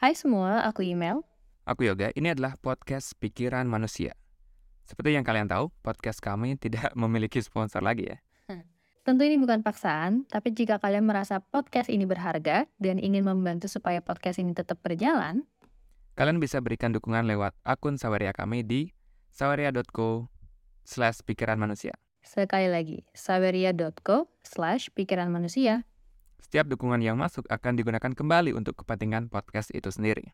Hai semua, aku Email. Aku Yoga, ini adalah podcast Pikiran Manusia. Seperti yang kalian tahu, podcast kami tidak memiliki sponsor lagi ya. Tentu ini bukan paksaan, tapi jika kalian merasa podcast ini berharga dan ingin membantu supaya podcast ini tetap berjalan, Kalian bisa berikan dukungan lewat akun Saweria kami di saweria.co slash pikiran manusia. sekali lagi, saweria.co slash pikiran manusia. Setiap dukungan yang masuk akan digunakan kembali untuk kepentingan podcast itu sendiri.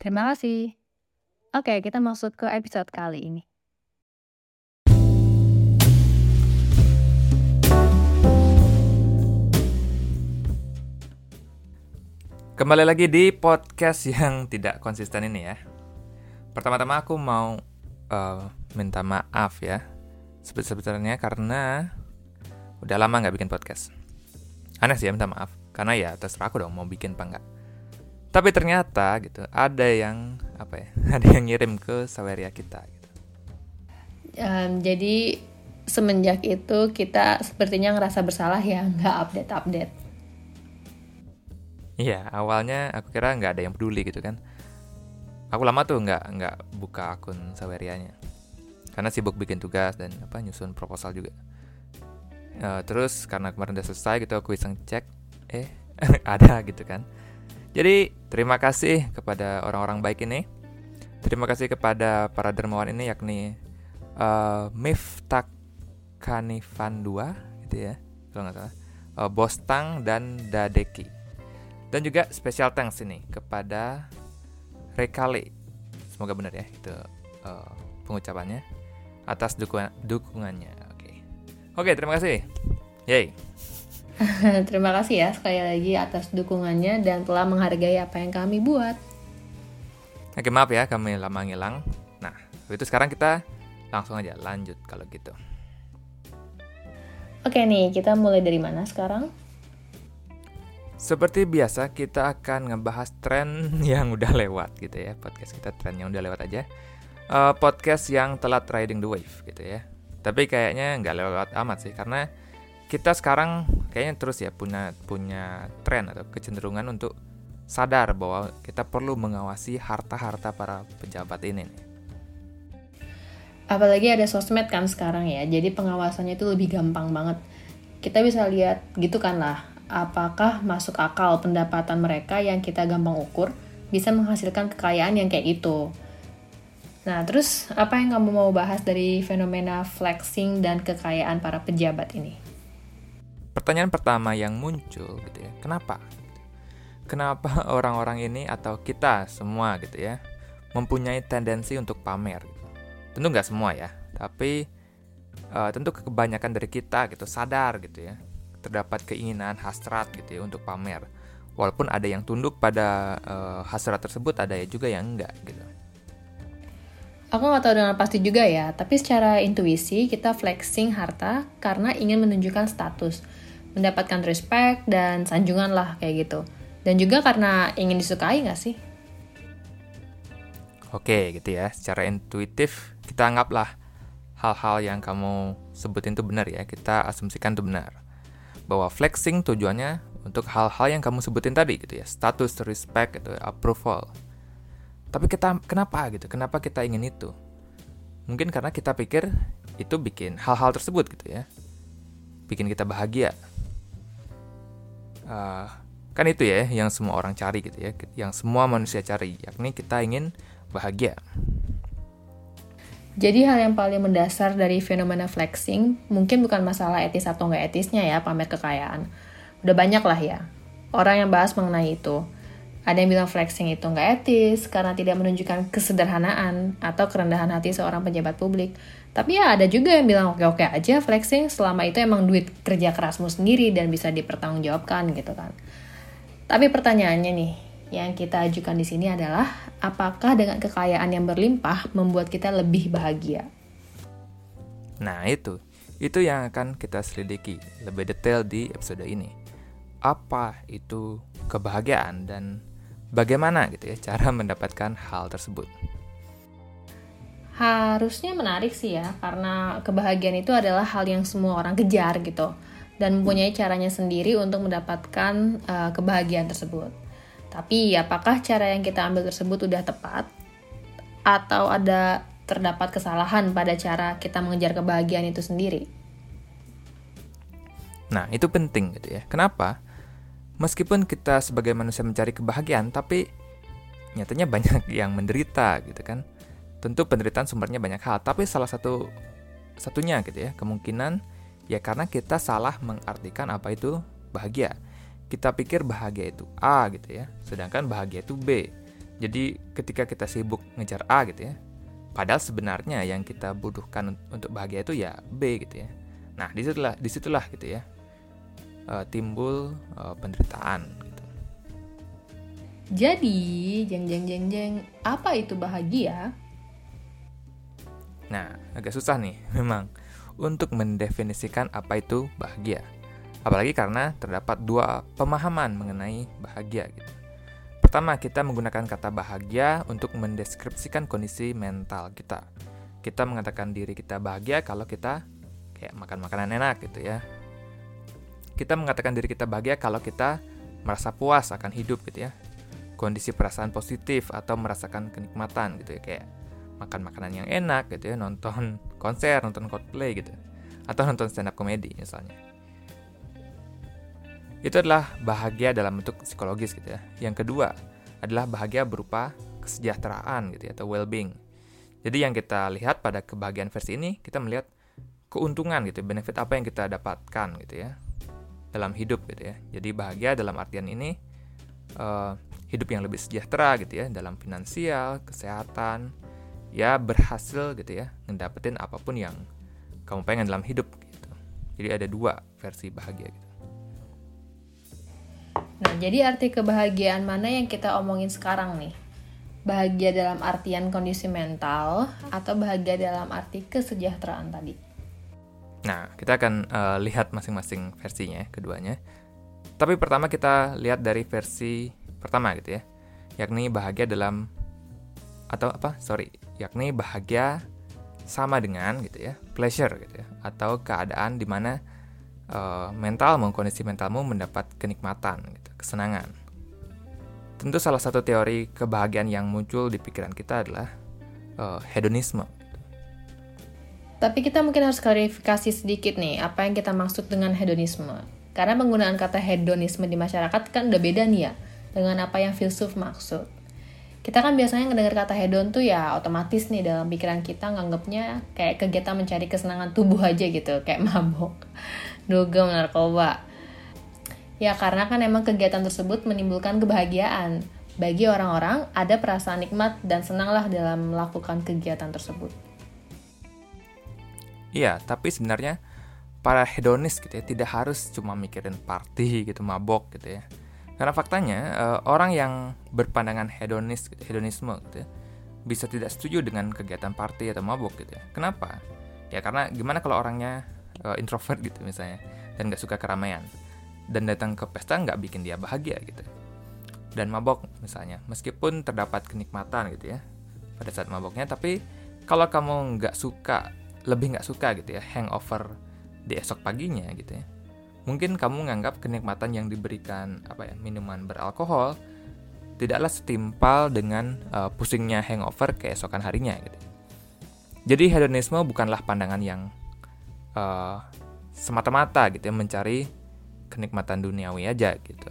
Terima kasih. Oke, kita masuk ke episode kali ini. Kembali lagi di podcast yang tidak konsisten ini ya. Pertama-tama aku mau eh, minta maaf ya. Sebe- Sebenarnya karena udah lama nggak bikin podcast. Aneh sih ya minta maaf. Karena ya terserah aku dong mau bikin apa enggak. Tapi ternyata gitu ada yang apa ya? Ada yang ngirim ke Saweria kita. Gitu. Em, jadi semenjak itu kita sepertinya ngerasa bersalah ya nggak update-update. Iya, awalnya aku kira nggak ada yang peduli gitu kan. Aku lama tuh nggak nggak buka akun Sawerianya, karena sibuk bikin tugas dan apa nyusun proposal juga. Eh, terus karena kemarin udah selesai gitu aku iseng cek, eh ada gitu kan. Jadi terima kasih kepada orang-orang baik ini. Terima kasih kepada para dermawan ini yakni eh Miftak Kanifan 2 gitu ya, kalau nggak salah. Eh, Bostang dan Dadeki. Dan juga special thanks ini kepada Rekale. Semoga benar ya itu eh, pengucapannya atas dukungan dukungannya. Oke. Terima kasih. Yay. Terima kasih ya sekali lagi atas dukungannya dan telah menghargai apa yang kami buat. Oke, maaf ya kami lama ngilang. Nah, itu sekarang kita langsung aja lanjut kalau gitu. Oke nih, kita mulai dari mana sekarang? Seperti biasa kita akan ngebahas tren yang udah lewat gitu ya podcast kita tren yang udah lewat aja Eh, podcast yang telat riding the wave gitu ya tapi kayaknya nggak lewat amat sih karena kita sekarang kayaknya terus ya punya punya tren atau kecenderungan untuk sadar bahwa kita perlu mengawasi harta-harta para pejabat ini. Apalagi ada sosmed kan sekarang ya, jadi pengawasannya itu lebih gampang banget. Kita bisa lihat gitu kan lah, apakah masuk akal pendapatan mereka yang kita gampang ukur bisa menghasilkan kekayaan yang kayak itu. Nah, terus apa yang kamu mau bahas dari fenomena flexing dan kekayaan para pejabat ini? Pertanyaan pertama yang muncul gitu ya, kenapa? Kenapa orang-orang ini atau kita semua gitu ya mempunyai tendensi untuk pamer? Tentu nggak semua ya, tapi eh, tentu kebanyakan dari kita gitu sadar gitu ya terdapat keinginan hasrat gitu ya untuk pamer. Walaupun ada yang tunduk pada eh, hasrat tersebut, ada ya juga yang enggak gitu. Aku nggak tahu dengan pasti juga ya, tapi secara intuisi kita flexing harta karena ingin menunjukkan status, mendapatkan respect dan sanjungan lah kayak gitu. Dan juga karena ingin disukai nggak sih? Oke gitu ya, secara intuitif kita anggaplah hal-hal yang kamu sebutin itu benar ya, kita asumsikan itu benar. Bahwa flexing tujuannya untuk hal-hal yang kamu sebutin tadi gitu ya, status, respect, gitu, approval. Tapi kita kenapa gitu? Kenapa kita ingin itu? Mungkin karena kita pikir itu bikin hal-hal tersebut gitu ya, bikin kita bahagia. Eh, kan itu ya yang semua orang cari gitu ya, yang semua manusia cari, yakni kita ingin bahagia. Jadi hal yang paling mendasar dari fenomena flexing mungkin bukan masalah etis atau nggak etisnya ya pamer kekayaan. Udah banyak lah ya orang yang bahas mengenai itu. Ada yang bilang flexing itu nggak etis karena tidak menunjukkan kesederhanaan atau kerendahan hati seorang pejabat publik. Tapi ya ada juga yang bilang oke-oke aja flexing selama itu emang duit kerja kerasmu sendiri dan bisa dipertanggungjawabkan gitu kan. Tapi pertanyaannya nih, yang kita ajukan di sini adalah apakah dengan kekayaan yang berlimpah membuat kita lebih bahagia? Nah itu, itu yang akan kita selidiki lebih detail di episode ini. Apa itu kebahagiaan dan bagaimana gitu ya cara mendapatkan hal tersebut. Harusnya menarik sih ya, karena kebahagiaan itu adalah hal yang semua orang kejar gitu, dan mempunyai caranya sendiri untuk mendapatkan uh, kebahagiaan tersebut. Tapi apakah cara yang kita ambil tersebut udah tepat? Atau ada terdapat kesalahan pada cara kita mengejar kebahagiaan itu sendiri? Nah, itu penting gitu ya. Kenapa? Meskipun kita sebagai manusia mencari kebahagiaan, tapi nyatanya banyak yang menderita gitu kan. Tentu penderitaan sumbernya banyak hal, tapi salah satu satunya gitu ya, kemungkinan ya karena kita salah mengartikan apa itu bahagia kita pikir bahagia itu A gitu ya, sedangkan bahagia itu B. Jadi ketika kita sibuk ngejar A gitu ya, padahal sebenarnya yang kita butuhkan untuk bahagia itu ya B gitu ya. Nah di situlah di situlah gitu ya uh, timbul uh, penderitaan. Gitu. Jadi jeng jeng jeng jeng apa itu bahagia? Nah agak susah nih memang untuk mendefinisikan apa itu bahagia. Apalagi karena terdapat dua pemahaman mengenai bahagia gitu. Pertama, kita menggunakan kata bahagia untuk mendeskripsikan kondisi mental kita. Kita mengatakan diri kita bahagia kalau kita kayak makan makanan enak gitu ya. Kita mengatakan diri kita bahagia kalau kita merasa puas akan hidup gitu ya. Kondisi perasaan positif atau merasakan kenikmatan gitu ya kayak makan makanan yang enak gitu ya, nonton konser, nonton Coldplay gitu. Atau nonton stand up comedy misalnya itu adalah bahagia dalam bentuk psikologis gitu ya. Yang kedua adalah bahagia berupa kesejahteraan gitu ya atau well-being. Jadi yang kita lihat pada kebahagiaan versi ini kita melihat keuntungan gitu, benefit apa yang kita dapatkan gitu ya dalam hidup gitu ya. Jadi bahagia dalam artian ini uh, hidup yang lebih sejahtera gitu ya dalam finansial, kesehatan, ya berhasil gitu ya ngedapetin apa pun yang kamu pengen dalam hidup gitu. Jadi ada dua versi bahagia gitu. Nah, jadi arti kebahagiaan mana yang kita omongin sekarang nih? Bahagia dalam artian kondisi mental atau bahagia dalam arti kesejahteraan tadi? Nah, kita akan uh, lihat masing-masing versinya, keduanya. Tapi pertama kita lihat dari versi pertama gitu ya, yakni bahagia dalam atau apa? Sorry, yakni bahagia sama dengan gitu ya, pleasure gitu ya, atau keadaan di mana uh, mental maupun kondisi mentalmu mendapat kenikmatan, gitu, kesenangan. Tentu salah satu teori kebahagiaan yang muncul di pikiran kita adalah uh, hedonisme. Tapi kita mungkin harus klarifikasi sedikit nih, apa yang kita maksud dengan hedonisme. Karena penggunaan kata hedonisme di masyarakat kan udah beda nih ya, dengan apa yang filsuf maksud. Kita kan biasanya ngedengar kata hedon tuh ya otomatis nih dalam pikiran kita nganggapnya kayak kegiatan mencari kesenangan tubuh aja gitu, kayak mabok dugem narkoba. Ya karena kan emang kegiatan tersebut menimbulkan kebahagiaan. Bagi orang-orang ada perasaan nikmat dan senanglah dalam melakukan kegiatan tersebut. Iya, tapi sebenarnya para hedonis gitu ya tidak harus cuma mikirin party gitu, mabok gitu ya. Karena faktanya uh, orang yang berpandangan hedonis, hedonisme gitu ya, bisa tidak setuju dengan kegiatan party atau mabok gitu ya. Kenapa? Ya karena gimana kalau orangnya uh, introvert gitu misalnya dan nggak suka keramaian dan datang ke pesta nggak bikin dia bahagia gitu dan mabok misalnya meskipun terdapat kenikmatan gitu ya pada saat maboknya tapi kalau kamu nggak suka lebih nggak suka gitu ya hangover di esok paginya gitu ya mungkin kamu menganggap kenikmatan yang diberikan apa ya minuman beralkohol tidaklah setimpal dengan uh, pusingnya hangover keesokan harinya gitu jadi hedonisme bukanlah pandangan yang uh, semata-mata gitu ya mencari kenikmatan duniawi aja gitu.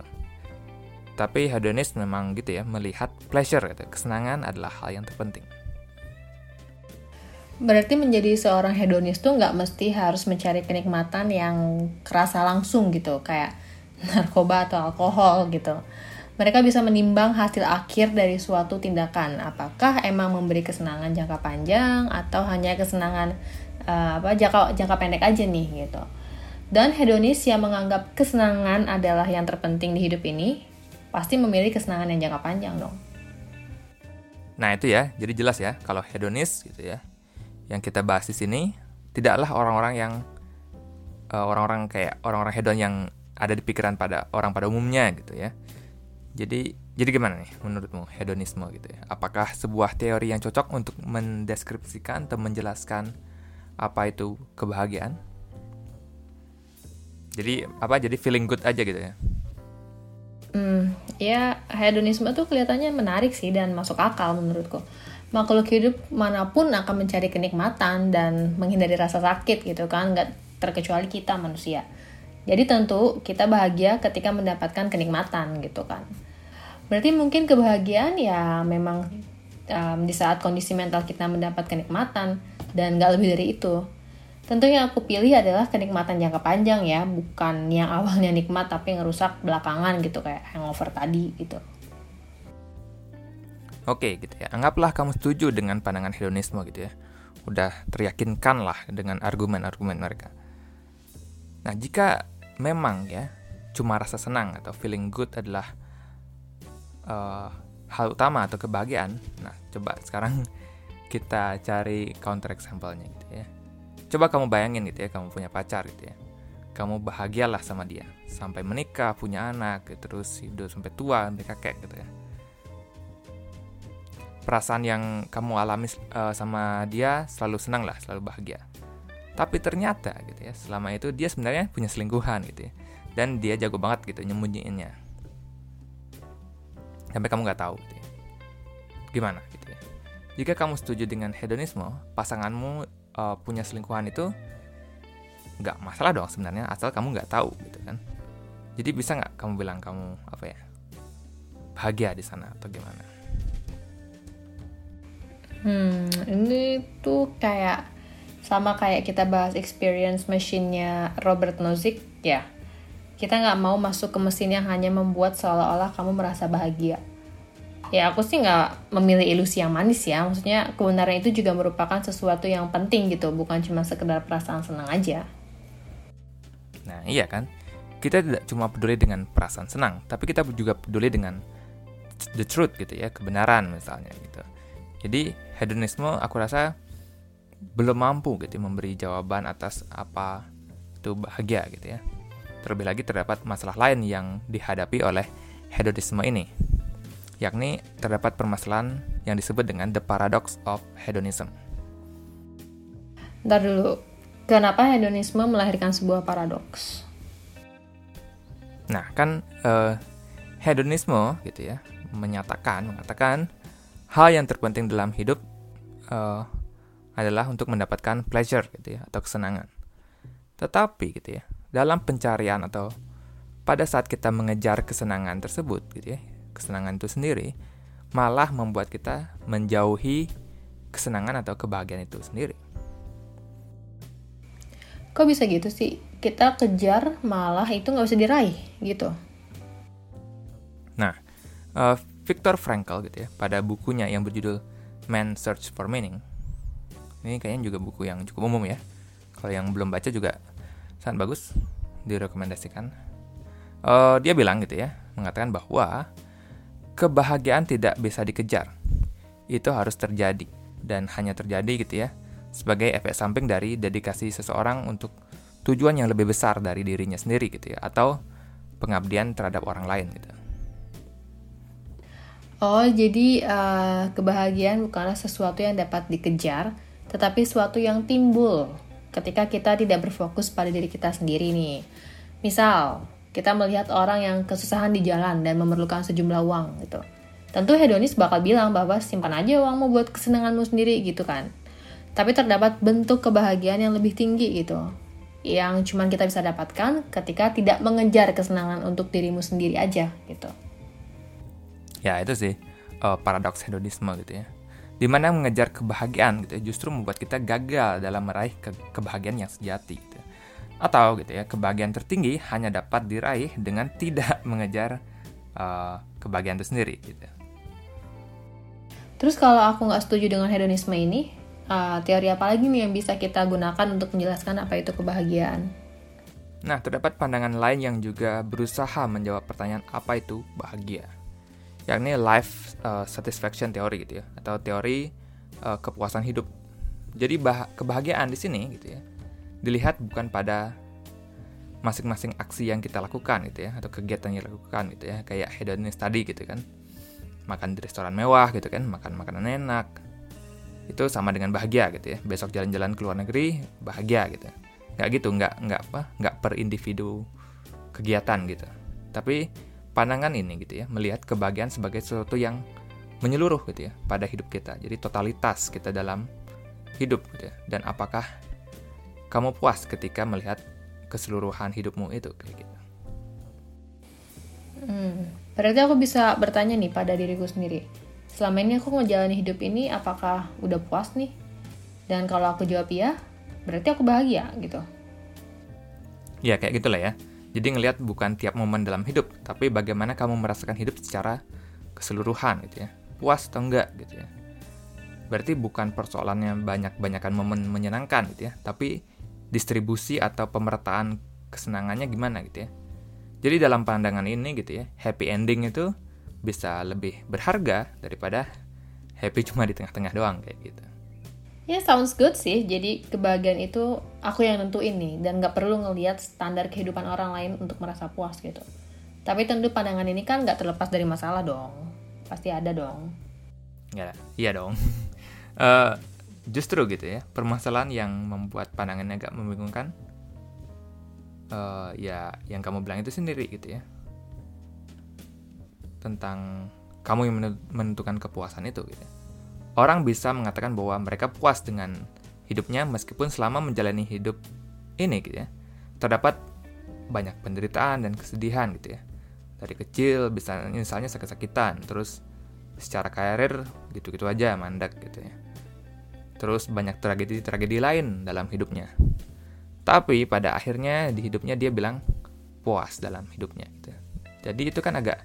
Tapi hedonis memang gitu ya melihat pleasure gitu, kesenangan adalah hal yang terpenting. Berarti menjadi seorang hedonis tuh nggak mesti harus mencari kenikmatan yang kerasa langsung gitu, kayak narkoba atau alkohol gitu. Mereka bisa menimbang hasil akhir dari suatu tindakan, apakah emang memberi kesenangan jangka panjang atau hanya kesenangan uh, apa jangka jangka pendek aja nih gitu. Dan hedonis yang menganggap kesenangan adalah yang terpenting di hidup ini, pasti memilih kesenangan yang jangka panjang dong. Nah itu ya, jadi jelas ya kalau hedonis gitu ya, yang kita bahas di sini tidaklah orang-orang yang uh, orang-orang kayak orang-orang hedon yang ada di pikiran pada orang pada umumnya gitu ya. Jadi jadi gimana nih menurutmu hedonisme gitu ya? Apakah sebuah teori yang cocok untuk mendeskripsikan atau menjelaskan apa itu kebahagiaan jadi apa jadi feeling good aja gitu ya Hmm, ya hedonisme tuh kelihatannya menarik sih dan masuk akal menurutku. Makhluk hidup mana pun akan mencari kenikmatan dan menghindari rasa sakit gitu kan, nggak terkecuali kita manusia. Jadi tentu kita bahagia ketika mendapatkan kenikmatan gitu kan. Berarti mungkin kebahagiaan ya memang um, di saat kondisi mental kita mendapat kenikmatan dan nggak lebih dari itu. Tentu yang aku pilih adalah kenikmatan jangka panjang ya, bukan yang awalnya nikmat tapi ngerusak belakangan gitu kayak hangover tadi gitu. Oke gitu ya, anggaplah kamu setuju dengan pandangan hedonisme gitu ya. Udah teryakinkan lah dengan argumen-argumen mereka. Nah jika memang ya cuma rasa senang atau feeling good adalah uh, hal utama atau kebahagiaan, nah coba sekarang kita cari counter example-nya gitu ya Coba kamu bayangin gitu ya, kamu punya pacar gitu ya. Kamu bahagialah sama dia sampai menikah, punya anak, gitu, terus hidup sampai tua, sampai kakek gitu ya. Perasaan yang kamu alami uh, sama dia selalu senang lah, selalu bahagia. Tapi ternyata gitu ya, selama itu dia sebenarnya punya selingkuhan gitu ya. Dan dia jago banget gitu nyembunyiinnya. Sampai kamu nggak tahu gitu ya. Gimana gitu ya. Jika kamu setuju dengan hedonisme, pasanganmu uh, punya selingkuhan itu nggak masalah dong sebenarnya asal kamu nggak tahu gitu kan jadi bisa nggak kamu bilang kamu apa ya bahagia di sana atau gimana hmm ini tuh kayak sama kayak kita bahas experience mesinnya Robert Nozick ya. Kita nggak mau masuk ke mesin yang hanya membuat seolah-olah kamu merasa bahagia. Ya aku sih nggak memilih ilusi yang manis ya. Maksudnya kebenaran itu juga merupakan sesuatu yang penting gitu bukan cuma sekedar perasaan senang aja. Nah iya kan? Kita tidak cuma peduli dengan perasaan senang tapi kita juga peduli dengan the truth gitu ya kebenaran misalnya gitu. Jadi hedonisme aku rasa belum mampu gitu memberi jawaban atas apa itu bahagia gitu ya terlebih lagi terdapat masalah lain yang dihadapi oleh hedonisme ini yakni terdapat permasalahan yang disebut dengan the paradox of hedonism. Ntar dulu, kenapa hedonisme melahirkan sebuah paradoks? Nah, kan uh, hedonisme gitu ya, menyatakan mengatakan hal yang terpenting dalam hidup uh, adalah untuk mendapatkan pleasure gitu ya atau kesenangan. Tetapi gitu ya, dalam pencarian atau pada saat kita mengejar kesenangan tersebut gitu ya, kesenangan itu sendiri malah membuat kita menjauhi kesenangan atau kebahagiaan itu sendiri. Kok bisa gitu sih? Kita kejar malah itu nggak bisa diraih gitu. Nah, uh, Viktor Frankl gitu ya pada bukunya yang berjudul Man Search for Meaning. Ini kayaknya juga buku yang cukup umum ya. Kalau yang belum baca juga sangat bagus, direkomendasikan. Uh, dia bilang gitu ya, mengatakan bahwa kebahagiaan tidak bisa dikejar. Itu harus terjadi dan hanya terjadi gitu ya sebagai efek samping dari dedikasi seseorang untuk tujuan yang lebih besar dari dirinya sendiri gitu ya atau pengabdian terhadap orang lain gitu. Oh, jadi uh, kebahagiaan bukanlah sesuatu yang dapat dikejar, tetapi sesuatu yang timbul ketika kita tidak berfokus pada diri kita sendiri nih. Misal, kita melihat orang yang kesusahan di jalan dan memerlukan sejumlah uang gitu. Tentu hedonis bakal bilang bahwa simpan aja uangmu buat kesenanganmu sendiri gitu kan. Tapi terdapat bentuk kebahagiaan yang lebih tinggi gitu. Yang cuma kita bisa dapatkan ketika tidak mengejar kesenangan untuk dirimu sendiri aja gitu. Ya itu sih uh, paradoks hedonisme gitu ya. Di mana mengejar kebahagiaan gitu ya, justru membuat kita gagal dalam meraih ke kebahagiaan yang sejati gitu. Atau gitu ya, kebahagiaan tertinggi hanya dapat diraih dengan tidak mengejar uh, kebahagiaan itu sendiri gitu. Terus kalau aku nggak setuju dengan hedonisme ini, uh, teori apa lagi nih yang bisa kita gunakan untuk menjelaskan apa itu kebahagiaan? Nah, terdapat pandangan lain yang juga berusaha menjawab pertanyaan apa itu bahagia, yakni life uh, satisfaction theory gitu ya, atau teori uh, kepuasan hidup. Jadi bah kebahagiaan di sini gitu ya, dilihat bukan pada masing-masing aksi yang kita lakukan gitu ya atau kegiatan yang dilakukan gitu ya kayak hedonis tadi gitu kan. Makan di restoran mewah gitu kan makan makanan enak. Itu sama dengan bahagia gitu ya besok jalan-jalan ke luar negeri bahagia gitu. Nggak gitu nggak nggak apa nggak per individu kegiatan gitu. Tapi pandangan ini gitu ya, melihat kebahagiaan sebagai sesuatu yang menyeluruh gitu ya pada hidup kita. Jadi totalitas kita dalam hidup gitu ya. Dan apakah kamu puas ketika melihat keseluruhan hidupmu itu kayak gitu. Hmm, berarti aku bisa bertanya nih pada diriku sendiri. Selama ini aku ngejalanin hidup ini apakah udah puas nih? Dan kalau aku jawab iya, berarti aku bahagia gitu. Ya kayak gitulah ya. Jadi ngelihat bukan tiap momen dalam hidup, tapi bagaimana kamu merasakan hidup secara keseluruhan gitu ya. Puas atau enggak gitu ya. Berarti bukan persoalannya banyak-banyakan momen menyenangkan gitu ya, tapi distribusi atau pemerataan kesenangannya gimana gitu ya. Jadi dalam pandangan ini gitu ya, happy ending itu bisa lebih berharga daripada happy cuma di tengah-tengah doang kayak gitu. Ya sounds good sih. Jadi kebahagiaan itu aku yang nentuin nih dan nggak perlu ngelihat standar kehidupan orang lain untuk merasa puas gitu. Tapi tentu pandangan ini kan nggak terlepas dari masalah dong. Pasti ada dong. Ya, iya dong. uh, justru gitu ya, permasalahan yang membuat pandangannya agak membingungkan. Uh, ya, yang kamu bilang itu sendiri gitu ya. Tentang kamu yang menentukan kepuasan itu gitu. Orang bisa mengatakan bahwa mereka puas dengan hidupnya meskipun selama menjalani hidup ini gitu ya. Terdapat banyak penderitaan dan kesedihan gitu ya. Dari kecil bisa misalnya sakit-sakitan, terus secara karir gitu-gitu aja mandek gitu ya. Terus banyak tragedi-tragedi lain dalam hidupnya. Tapi pada akhirnya di hidupnya dia bilang puas dalam hidupnya gitu. Jadi itu kan agak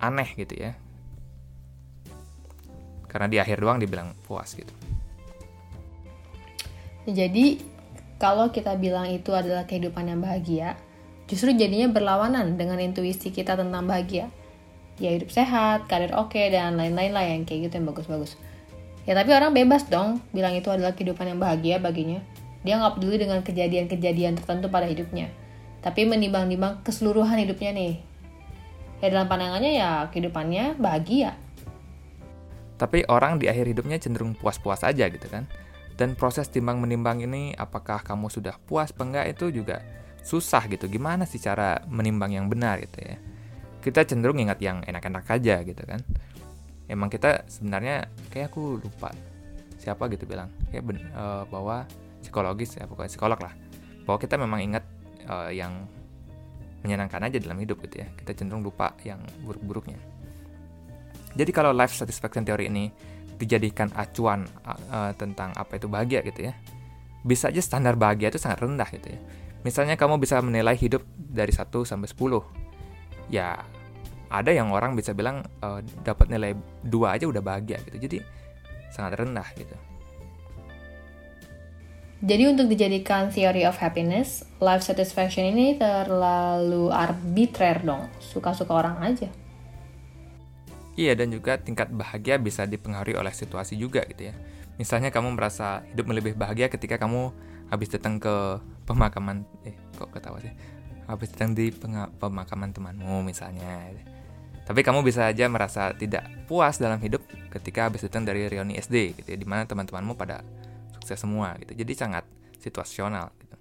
aneh gitu ya karena di akhir doang dibilang puas gitu jadi kalau kita bilang itu adalah kehidupan yang bahagia justru jadinya berlawanan dengan intuisi kita tentang bahagia ya hidup sehat, karir oke, okay, dan lain-lain lah yang kayak gitu yang bagus-bagus. Ya tapi orang bebas dong bilang itu adalah kehidupan yang bahagia baginya. Dia nggak peduli dengan kejadian-kejadian tertentu pada hidupnya. Tapi menimbang-nimbang keseluruhan hidupnya nih. Ya dalam pandangannya ya kehidupannya bahagia. Tapi orang di akhir hidupnya cenderung puas-puas aja gitu kan. Dan proses timbang menimbang ini apakah kamu sudah puas apa enggak itu juga susah gitu. Gimana sih cara menimbang yang benar gitu ya. Kita cenderung ingat yang enak-enak aja gitu kan. Emang kita sebenarnya kayak aku lupa siapa gitu bilang ya ben, uh, bahwa psikologis ya pokoknya psikolog lah bahwa kita memang ingat uh, yang menyenangkan aja dalam hidup gitu ya kita cenderung lupa yang buruk-buruknya jadi kalau life satisfaction theory ini dijadikan acuan uh, tentang apa itu bahagia gitu ya, bisa aja standar bahagia itu sangat rendah gitu ya. Misalnya kamu bisa menilai hidup dari 1 sampai 10. Ya, ada yang orang bisa bilang uh, dapat nilai 2 aja udah bahagia gitu. Jadi sangat rendah gitu. Jadi untuk dijadikan theory of happiness, life satisfaction ini terlalu arbitrer dong. Suka-suka orang aja. Iya, dan juga tingkat bahagia bisa dipengaruhi oleh situasi juga gitu ya. Misalnya kamu merasa hidup lebih bahagia ketika kamu habis datang ke pemakaman, eh kok ketawa sih? Habis datang di pemakaman temanmu misalnya. Tapi kamu bisa aja merasa tidak puas dalam hidup ketika habis datang dari reuni SD gitu ya, di mana teman-temanmu pada sukses semua gitu. Jadi sangat situasional gitu.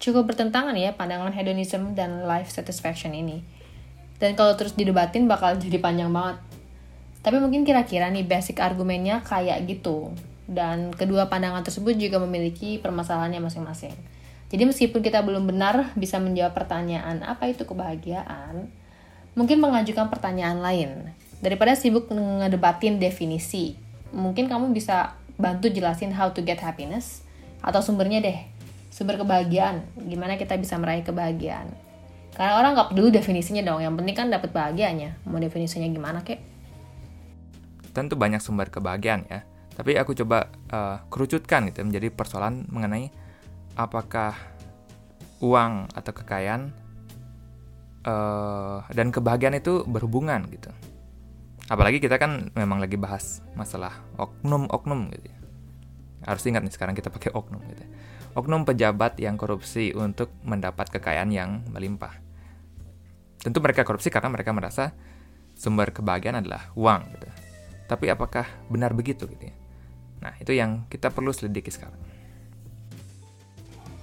Cukup bertentangan ya pandangan hedonism dan life satisfaction ini dan kalau terus didebatin bakal jadi panjang banget. Tapi mungkin kira-kira nih basic argumennya kayak gitu. Dan kedua pandangan tersebut juga memiliki permasalahannya masing-masing. Jadi meskipun kita belum benar bisa menjawab pertanyaan apa itu kebahagiaan, mungkin mengajukan pertanyaan lain. Daripada sibuk ngedebatin definisi, mungkin kamu bisa bantu jelasin how to get happiness atau sumbernya deh. Sumber kebahagiaan, gimana kita bisa meraih kebahagiaan. Karena orang nggak peduli definisinya dong, yang penting kan dapat bahagianya. Mau definisinya gimana kek? Tentu banyak sumber kebahagiaan ya. Tapi aku coba uh, kerucutkan gitu menjadi persoalan mengenai apakah uang atau kekayaan uh, dan kebahagiaan itu berhubungan gitu. Apalagi kita kan memang lagi bahas masalah oknum-oknum gitu ya. Harus ingat nih sekarang kita pakai oknum gitu. Ya. Oknum pejabat yang korupsi untuk mendapat kekayaan yang melimpah. Tentu mereka korupsi karena mereka merasa sumber kebahagiaan adalah uang gitu. Tapi apakah benar begitu gitu ya? Nah, itu yang kita perlu selidiki sekarang.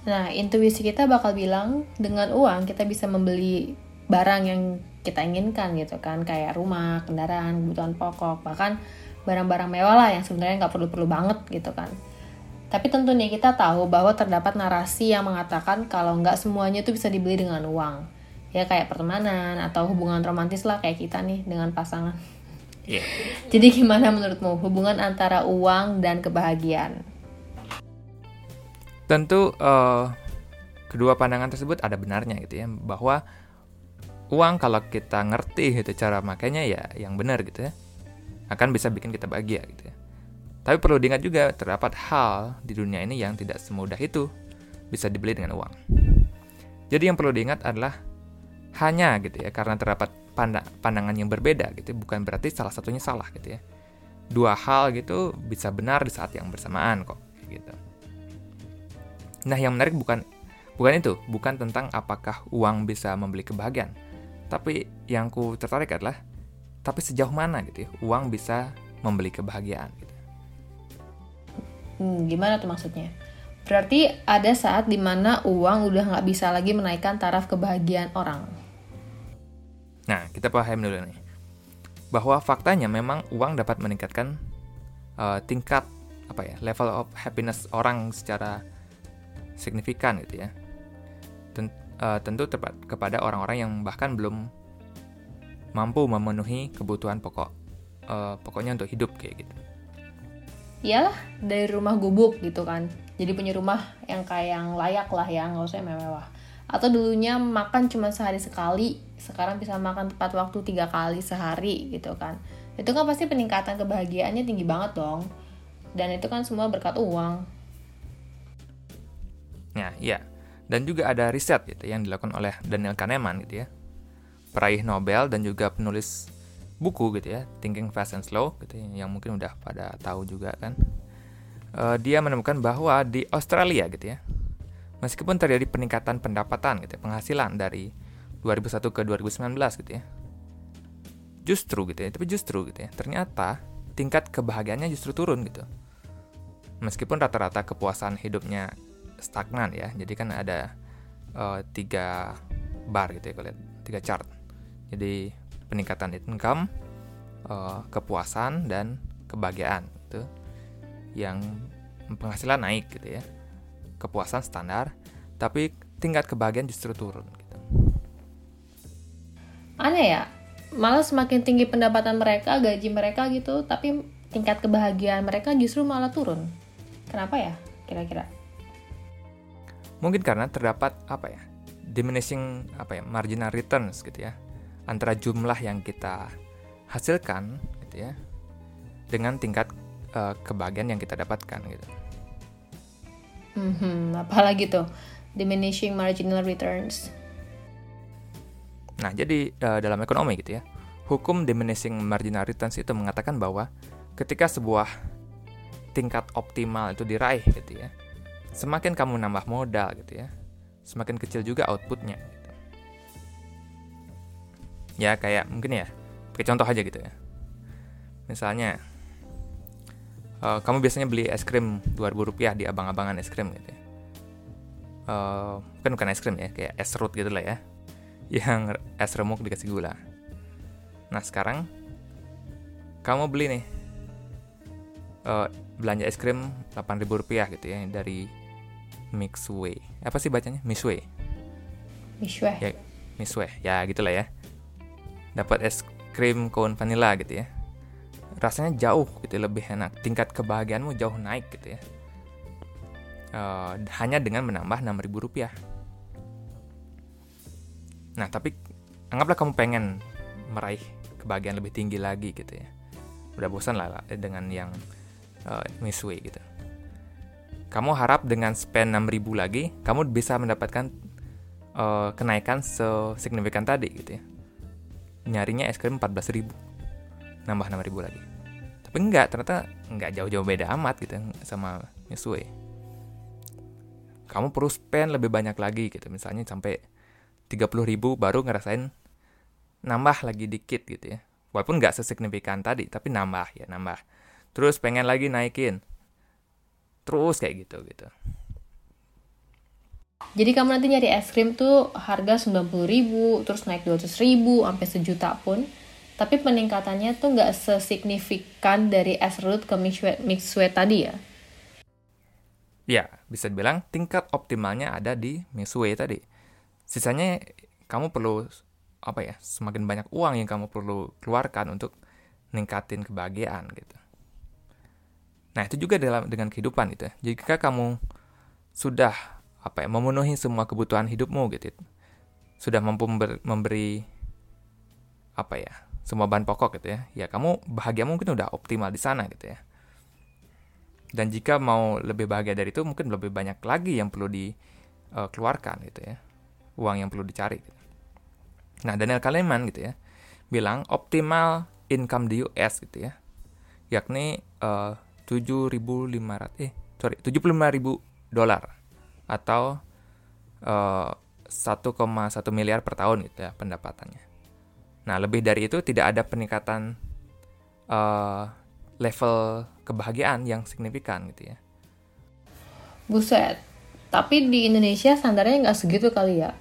Nah, intuisi kita bakal bilang dengan uang kita bisa membeli barang yang kita inginkan gitu kan kayak rumah, kendaraan, kebutuhan pokok, bahkan barang-barang mewah lah yang sebenarnya nggak perlu-perlu banget gitu kan. Tapi tentu nih kita tahu bahwa terdapat narasi yang mengatakan kalau nggak semuanya itu bisa dibeli dengan uang. Ya kayak pertemanan atau hubungan romantis lah kayak kita nih dengan pasangan. Yeah. Jadi gimana menurutmu hubungan antara uang dan kebahagiaan? Tentu uh, kedua pandangan tersebut ada benarnya gitu ya bahwa uang kalau kita ngerti gitu cara makanya ya yang benar gitu ya akan bisa bikin kita bahagia gitu ya. Tapi perlu diingat juga terdapat hal di dunia ini yang tidak semudah itu bisa dibeli dengan uang. Jadi yang perlu diingat adalah hanya gitu ya karena terdapat pandangan yang berbeda gitu bukan berarti salah satunya salah gitu ya. Dua hal gitu bisa benar di saat yang bersamaan kok gitu. Nah, yang menarik bukan bukan itu, bukan tentang apakah uang bisa membeli kebahagiaan. Tapi yang ku tertarik adalah tapi sejauh mana gitu ya uang bisa membeli kebahagiaan gitu. Hmm, gimana tuh maksudnya? Berarti ada saat di mana uang udah nggak bisa lagi menaikkan taraf kebahagiaan orang. Nah, kita paham dulu nih. Bahwa faktanya memang uang dapat meningkatkan uh, tingkat apa ya level of happiness orang secara signifikan gitu ya. Ten, uh, tentu tepat kepada orang-orang yang bahkan belum mampu memenuhi kebutuhan pokok uh, pokoknya untuk hidup kayak gitu iyalah dari rumah gubuk gitu kan. Jadi punya rumah yang kayak yang layak lah ya nggak usah mewah. Atau dulunya makan cuma sehari sekali sekarang bisa makan tepat waktu tiga kali sehari gitu kan. Itu kan pasti peningkatan kebahagiaannya tinggi banget dong. Dan itu kan semua berkat uang. Ya iya. Dan juga ada riset gitu yang dilakukan oleh Daniel Kahneman gitu ya. Peraih Nobel dan juga penulis buku gitu ya, Thinking Fast and Slow gitu ya, yang mungkin udah pada tahu juga kan. Uh, dia menemukan bahwa di Australia gitu ya, meskipun terjadi peningkatan pendapatan gitu ya, penghasilan dari 2001 ke 2019 gitu ya. Justru gitu ya, tapi justru gitu ya, ternyata tingkat kebahagiaannya justru turun gitu. Meskipun rata-rata kepuasan hidupnya stagnan ya, jadi kan ada uh, tiga bar gitu ya kalau tiga chart jadi peningkatan income, uh, kepuasan dan kebahagiaan itu yang penghasilan naik gitu ya. Kepuasan standar, tapi tingkat kebahagiaan justru turun gitu. Aneh ya, malah semakin tinggi pendapatan mereka, gaji mereka gitu, tapi tingkat kebahagiaan mereka justru malah turun. Kenapa ya kira-kira? Mungkin karena terdapat apa ya? diminishing apa ya marginal returns gitu ya antara jumlah yang kita hasilkan gitu ya dengan tingkat uh, kebahagiaan yang kita dapatkan gitu. Hmm, apalagi tuh diminishing marginal returns. Nah, jadi uh, dalam ekonomi gitu ya, hukum diminishing marginal returns itu mengatakan bahwa ketika sebuah tingkat optimal itu diraih gitu ya, semakin kamu nambah modal gitu ya, semakin kecil juga outputnya ya kayak mungkin ya pakai contoh aja gitu ya. Misalnya uh, kamu biasanya beli es krim 2000 rupiah di abang-abangan es krim gitu ya. Uh, bukan bukan es krim ya kayak es serut gitu lah ya. Yang es remuk dikasih gula. Nah sekarang kamu beli nih uh, belanja es krim 8000 rupiah gitu ya dari Mixway. Apa sih bacanya? Mixway? Mixway. Ya Mixway. Ya gitulah ya dapat es krim cone vanilla gitu ya. Rasanya jauh gitu ya, lebih enak. Tingkat kebahagiaanmu jauh naik gitu ya. Uh, hanya dengan menambah 6000 rupiah. Nah tapi anggaplah kamu pengen meraih kebahagiaan lebih tinggi lagi gitu ya. Udah bosan lah, dengan yang uh, misway gitu. Kamu harap dengan spend 6000 lagi kamu bisa mendapatkan uh, kenaikan sesignifikan tadi gitu ya nyarinya es krim 14 ribu. Nambah 6 ribu lagi. Tapi enggak ternyata enggak jauh-jauh beda amat gitu sama Misue kamu perlu spend lebih banyak lagi gitu. Misalnya sampai 30 ribu baru ngerasain nambah lagi dikit gitu ya. Walaupun nggak sesignifikan tadi tapi nambah ya nambah. Terus pengen lagi naikin. Terus kayak gitu gitu Jadi kamu nanti nyari es krim tuh harga 90 ribu, terus naik 200 ribu, sampai sejuta pun. Tapi peningkatannya tuh nggak sesignifikan dari es root ke mix sweet tadi ya. Ya, bisa dibilang tingkat optimalnya ada di mixed tadi. Sisanya kamu perlu apa ya semakin banyak uang yang kamu perlu keluarkan untuk ningkatin kebahagiaan gitu. Nah itu juga dalam dengan kehidupan itu. Ya. Jika kamu sudah apa ya memenuhi semua kebutuhan hidupmu gitu, sudah mampu memberi apa ya semua bahan pokok gitu ya, ya kamu bahagia mungkin udah optimal di sana gitu ya. Dan jika mau lebih bahagia dari itu mungkin lebih banyak lagi yang perlu dikeluarkan uh, gitu ya, uang yang perlu dicari. Gitu. Nah, Daniel Kahneman gitu ya, bilang optimal income di US gitu ya, yakni uh, 7.500 eh sorry 75.000 dolar atau uh, eh, 1,1 miliar per tahun gitu ya pendapatannya. Nah, lebih dari itu tidak ada peningkatan uh, level kebahagiaan yang signifikan gitu ya. Buset, tapi di Indonesia standarnya nggak segitu kali ya.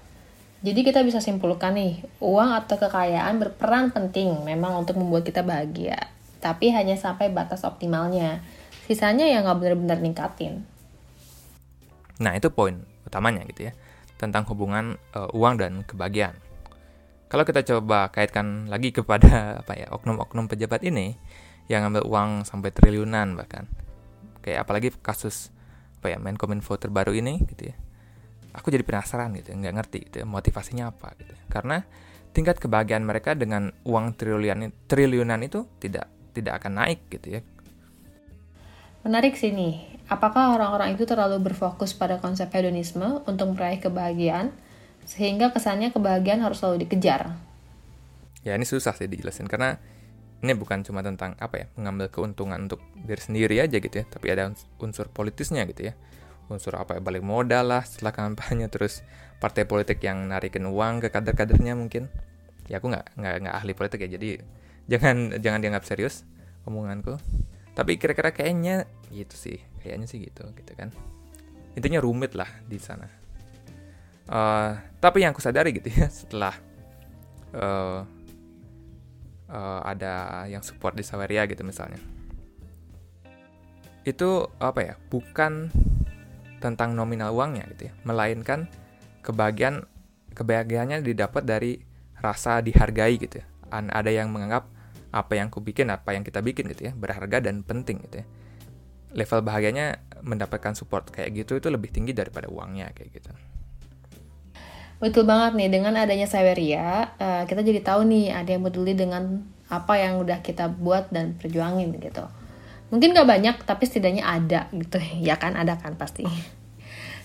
Jadi kita bisa simpulkan nih, uang atau kekayaan berperan penting memang untuk membuat kita bahagia. Tapi hanya sampai batas optimalnya. Sisanya ya nggak benar-benar ningkatin. Nah itu poin utamanya gitu ya. Tentang hubungan uh, uang dan kebahagiaan. Kalau kita coba kaitkan lagi kepada apa ya oknum-oknum pejabat ini yang ngambil uang sampai triliunan bahkan. Kayak apalagi kasus apa ya Menkominfo terbaru ini gitu ya aku jadi penasaran gitu nggak ngerti gitu motivasinya apa gitu karena tingkat kebahagiaan mereka dengan uang triliunan triliunan itu tidak tidak akan naik gitu ya menarik sih nih apakah orang-orang itu terlalu berfokus pada konsep hedonisme untuk meraih kebahagiaan sehingga kesannya kebahagiaan harus selalu dikejar? Ya ini susah sih dijelasin karena ini bukan cuma tentang apa ya mengambil keuntungan untuk diri sendiri aja gitu ya tapi ada unsur politisnya gitu ya. Unsur apa ya balik modal lah setelah kampanye terus partai politik yang narikin uang ke kader-kadernya mungkin. Ya aku nggak ahli politik ya jadi jangan jangan dianggap serius omonganku tapi kira-kira kayaknya gitu sih kayaknya sih gitu gitu kan. Intinya rumit lah di sana. Uh, tapi yang aku sadari gitu ya setelah uh, uh, ada yang support di Saweria gitu misalnya. Itu apa ya bukan tentang nominal uangnya gitu ya, melainkan kebahagiaan kebahagiaannya didapat dari rasa dihargai gitu ya. Ada yang menganggap apa yang ku bikin, apa yang kita bikin gitu ya, berharga dan penting gitu ya. Level bahagianya mendapatkan support kayak gitu itu lebih tinggi daripada uangnya kayak gitu. Betul banget nih, dengan adanya Saweria, uh, kita jadi tahu nih ada yang peduli dengan apa yang udah kita buat dan perjuangin gitu mungkin gak banyak tapi setidaknya ada gitu ya kan ada kan pasti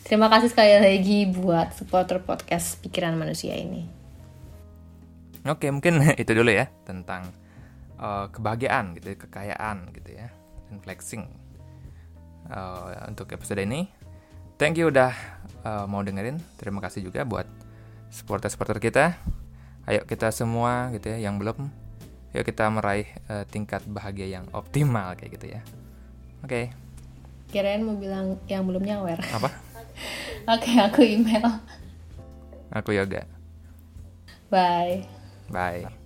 terima kasih sekali lagi buat supporter podcast pikiran manusia ini oke mungkin itu dulu ya tentang uh, kebahagiaan gitu ya, kekayaan gitu ya dan flexing. Uh, untuk episode ini thank you udah uh, mau dengerin. Terima kasih juga buat supporter supporter kita. Ayo kita semua gitu ya yang belum yuk kita meraih uh, tingkat bahagia yang optimal kayak gitu ya. Oke. Okay. kirain mau bilang yang belum nyawer apa? Oke okay, aku email. Aku yoga. Bye. Bye